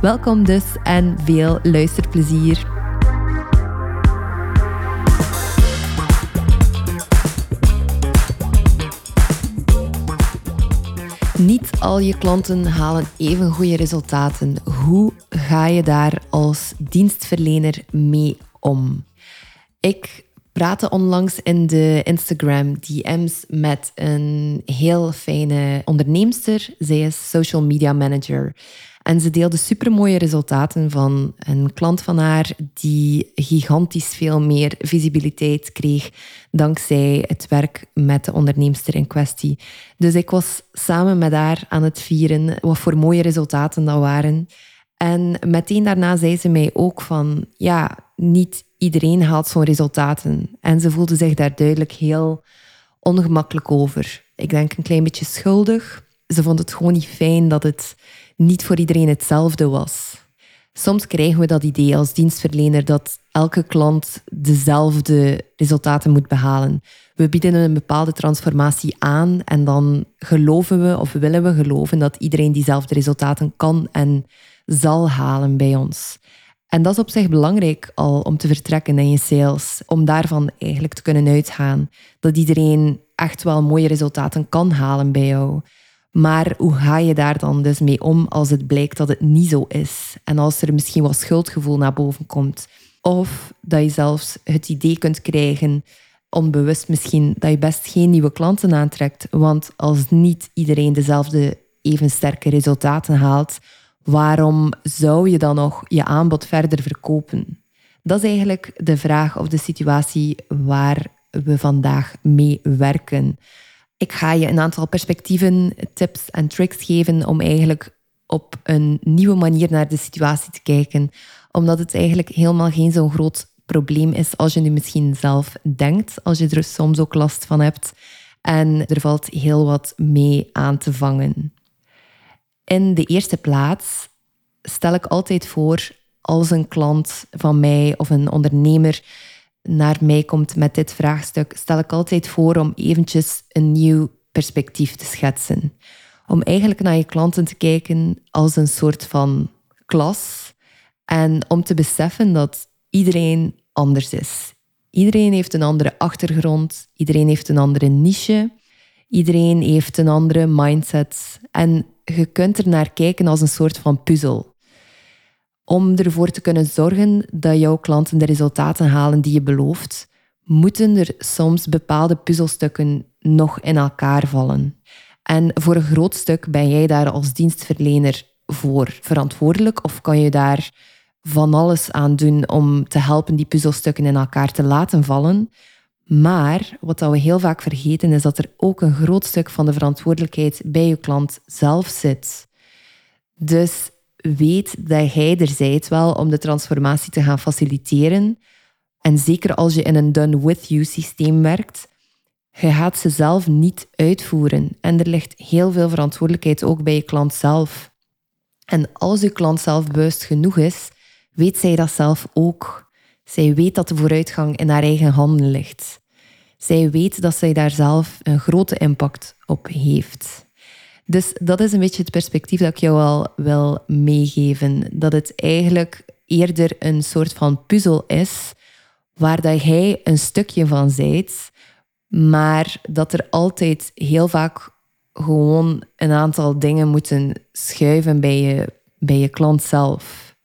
Welkom dus en veel luisterplezier. Niet al je klanten halen even goede resultaten. Hoe ga je daar als dienstverlener mee om? Ik praatte onlangs in de Instagram DM's met een heel fijne onderneemster. Zij is social media manager. En ze deelde supermooie resultaten van een klant van haar die gigantisch veel meer visibiliteit kreeg dankzij het werk met de onderneemster in kwestie. Dus ik was samen met haar aan het vieren wat voor mooie resultaten dat waren. En meteen daarna zei ze mij ook van, ja, niet iedereen haalt zo'n resultaten. En ze voelde zich daar duidelijk heel ongemakkelijk over. Ik denk een klein beetje schuldig. Ze vond het gewoon niet fijn dat het niet voor iedereen hetzelfde was. Soms krijgen we dat idee als dienstverlener dat elke klant dezelfde resultaten moet behalen. We bieden een bepaalde transformatie aan en dan geloven we of willen we geloven dat iedereen diezelfde resultaten kan en zal halen bij ons. En dat is op zich belangrijk al om te vertrekken in je sales, om daarvan eigenlijk te kunnen uitgaan dat iedereen echt wel mooie resultaten kan halen bij jou. Maar hoe ga je daar dan dus mee om als het blijkt dat het niet zo is? En als er misschien wat schuldgevoel naar boven komt. Of dat je zelfs het idee kunt krijgen, onbewust misschien, dat je best geen nieuwe klanten aantrekt. Want als niet iedereen dezelfde even sterke resultaten haalt, waarom zou je dan nog je aanbod verder verkopen? Dat is eigenlijk de vraag of de situatie waar we vandaag mee werken. Ik ga je een aantal perspectieven, tips en tricks geven om eigenlijk op een nieuwe manier naar de situatie te kijken. Omdat het eigenlijk helemaal geen zo'n groot probleem is als je nu misschien zelf denkt, als je er soms ook last van hebt. En er valt heel wat mee aan te vangen. In de eerste plaats stel ik altijd voor als een klant van mij of een ondernemer naar mij komt met dit vraagstuk, stel ik altijd voor om eventjes een nieuw perspectief te schetsen. Om eigenlijk naar je klanten te kijken als een soort van klas en om te beseffen dat iedereen anders is. Iedereen heeft een andere achtergrond, iedereen heeft een andere niche, iedereen heeft een andere mindset en je kunt er naar kijken als een soort van puzzel om ervoor te kunnen zorgen dat jouw klanten de resultaten halen die je belooft, moeten er soms bepaalde puzzelstukken nog in elkaar vallen. En voor een groot stuk ben jij daar als dienstverlener voor verantwoordelijk of kan je daar van alles aan doen om te helpen die puzzelstukken in elkaar te laten vallen. Maar wat we heel vaak vergeten is dat er ook een groot stuk van de verantwoordelijkheid bij je klant zelf zit. Dus weet dat jij er zijt wel om de transformatie te gaan faciliteren. En zeker als je in een done-with-you systeem werkt, je gaat ze zelf niet uitvoeren. En er ligt heel veel verantwoordelijkheid ook bij je klant zelf. En als je klant zelf bewust genoeg is, weet zij dat zelf ook. Zij weet dat de vooruitgang in haar eigen handen ligt. Zij weet dat zij daar zelf een grote impact op heeft. Dus dat is een beetje het perspectief dat ik jou al wil meegeven. Dat het eigenlijk eerder een soort van puzzel is, waar dat jij een stukje van zijt, maar dat er altijd heel vaak gewoon een aantal dingen moeten schuiven bij je, bij je klant zelf.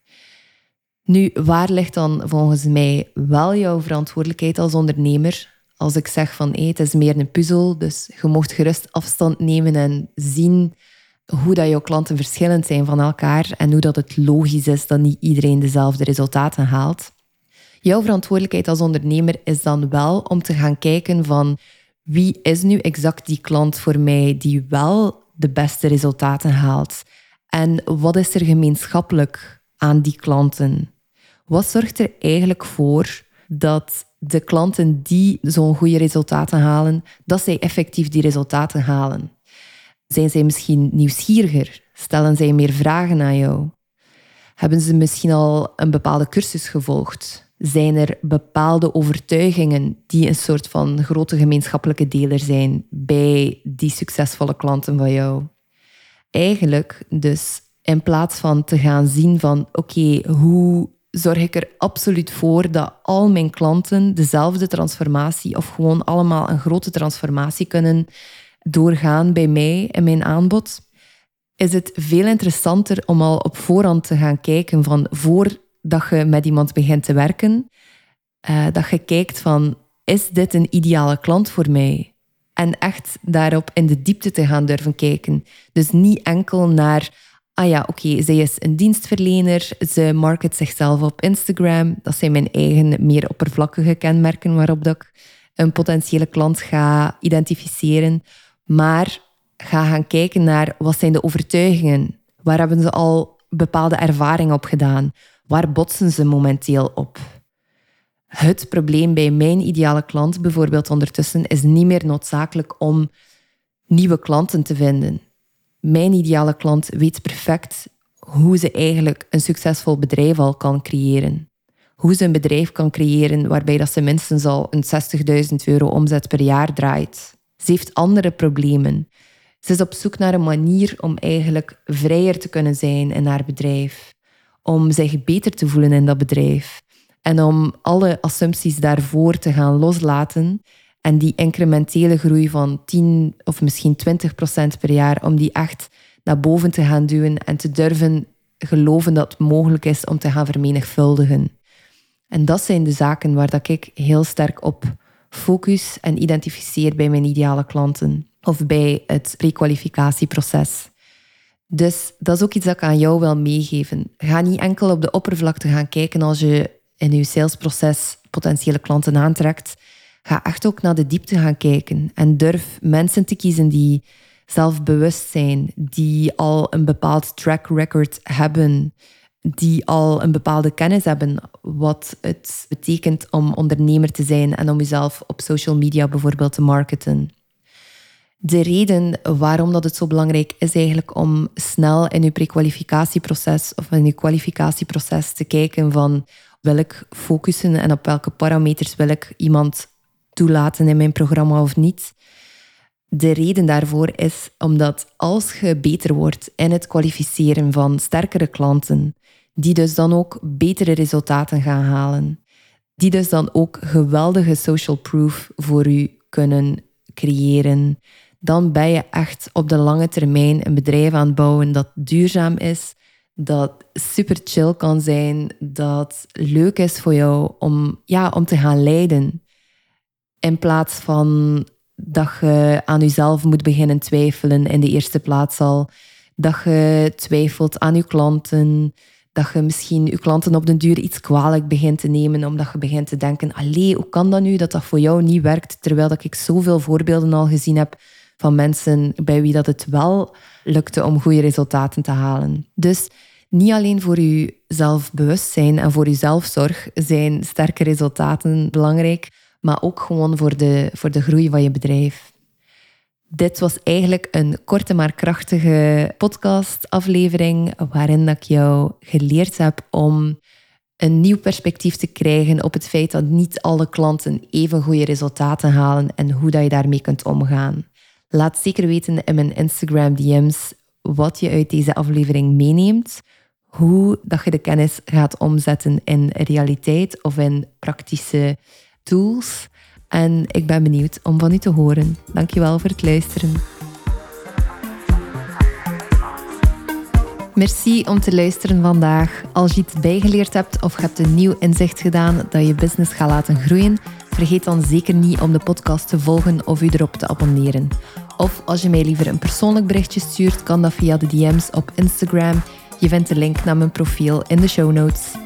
Nu, waar ligt dan volgens mij wel jouw verantwoordelijkheid als ondernemer? Als ik zeg van hey, het is meer een puzzel, dus je mocht gerust afstand nemen en zien hoe dat jouw klanten verschillend zijn van elkaar en hoe dat het logisch is dat niet iedereen dezelfde resultaten haalt. Jouw verantwoordelijkheid als ondernemer is dan wel om te gaan kijken van wie is nu exact die klant voor mij die wel de beste resultaten haalt en wat is er gemeenschappelijk aan die klanten? Wat zorgt er eigenlijk voor dat de klanten die zo'n goede resultaten halen, dat zij effectief die resultaten halen? Zijn zij misschien nieuwsgieriger? Stellen zij meer vragen aan jou? Hebben ze misschien al een bepaalde cursus gevolgd? Zijn er bepaalde overtuigingen die een soort van grote gemeenschappelijke deler zijn bij die succesvolle klanten van jou? Eigenlijk dus in plaats van te gaan zien van oké, hoe zorg ik er absoluut voor dat al mijn klanten dezelfde transformatie of gewoon allemaal een grote transformatie kunnen doorgaan bij mij in mijn aanbod, is het veel interessanter om al op voorhand te gaan kijken van voordat je met iemand begint te werken, uh, dat je kijkt van is dit een ideale klant voor mij? En echt daarop in de diepte te gaan durven kijken. Dus niet enkel naar, ah ja, oké, zij is een dienstverlener, ze market zichzelf op Instagram. Dat zijn mijn eigen meer oppervlakkige kenmerken waarop dat ik een potentiële klant ga identificeren. Maar ga gaan kijken naar wat zijn de overtuigingen. Waar hebben ze al bepaalde ervaringen op gedaan? Waar botsen ze momenteel op? Het probleem bij mijn ideale klant bijvoorbeeld ondertussen is niet meer noodzakelijk om nieuwe klanten te vinden. Mijn ideale klant weet perfect hoe ze eigenlijk een succesvol bedrijf al kan creëren. Hoe ze een bedrijf kan creëren waarbij dat ze minstens al een 60.000 euro omzet per jaar draait. Ze heeft andere problemen. Ze is op zoek naar een manier om eigenlijk vrijer te kunnen zijn in haar bedrijf. Om zich beter te voelen in dat bedrijf. En om alle assumpties daarvoor te gaan loslaten. En die incrementele groei van 10 of misschien 20 procent per jaar, om die echt naar boven te gaan duwen en te durven geloven dat het mogelijk is om te gaan vermenigvuldigen. En dat zijn de zaken waar dat ik heel sterk op focus en identificeer bij mijn ideale klanten of bij het prekwalificatieproces. Dus dat is ook iets dat ik aan jou wil meegeven. Ga niet enkel op de oppervlakte gaan kijken als je in je salesproces potentiële klanten aantrekt. Ga echt ook naar de diepte gaan kijken en durf mensen te kiezen die zelfbewust zijn, die al een bepaald track record hebben, die al een bepaalde kennis hebben wat het betekent om ondernemer te zijn en om jezelf op social media bijvoorbeeld te marketen. De reden waarom dat het zo belangrijk is eigenlijk om snel in je prekwalificatieproces of in je kwalificatieproces te kijken van wil ik focussen en op welke parameters wil ik iemand toelaten in mijn programma of niet. De reden daarvoor is omdat als je beter wordt in het kwalificeren van sterkere klanten, die dus dan ook betere resultaten gaan halen, die dus dan ook geweldige social proof voor u kunnen creëren, dan ben je echt op de lange termijn een bedrijf aan het bouwen dat duurzaam is, dat super chill kan zijn, dat leuk is voor jou om, ja, om te gaan leiden. In plaats van dat je aan jezelf moet beginnen twijfelen in de eerste plaats al. Dat je twijfelt aan je klanten. Dat je misschien je klanten op den duur iets kwalijk begint te nemen, omdat je begint te denken, allee, hoe kan dat nu dat dat voor jou niet werkt, terwijl dat ik zoveel voorbeelden al gezien heb van mensen bij wie dat het wel lukte om goede resultaten te halen. Dus niet alleen voor uw zelfbewustzijn en voor uw zelfzorg zijn sterke resultaten belangrijk, maar ook gewoon voor de, voor de groei van je bedrijf. Dit was eigenlijk een korte maar krachtige podcastaflevering waarin ik jou geleerd heb om een nieuw perspectief te krijgen op het feit dat niet alle klanten even goede resultaten halen en hoe dat je daarmee kunt omgaan. Laat zeker weten in mijn Instagram DM's wat je uit deze aflevering meeneemt, hoe dat je de kennis gaat omzetten in realiteit of in praktische tools. En ik ben benieuwd om van u te horen. Dankjewel voor het luisteren. Merci om te luisteren vandaag. Als je iets bijgeleerd hebt of hebt een nieuw inzicht gedaan dat je business gaat laten groeien, vergeet dan zeker niet om de podcast te volgen of u erop te abonneren. Of als je mij liever een persoonlijk berichtje stuurt, kan dat via de DM's op Instagram. Je vindt de link naar mijn profiel in de show notes.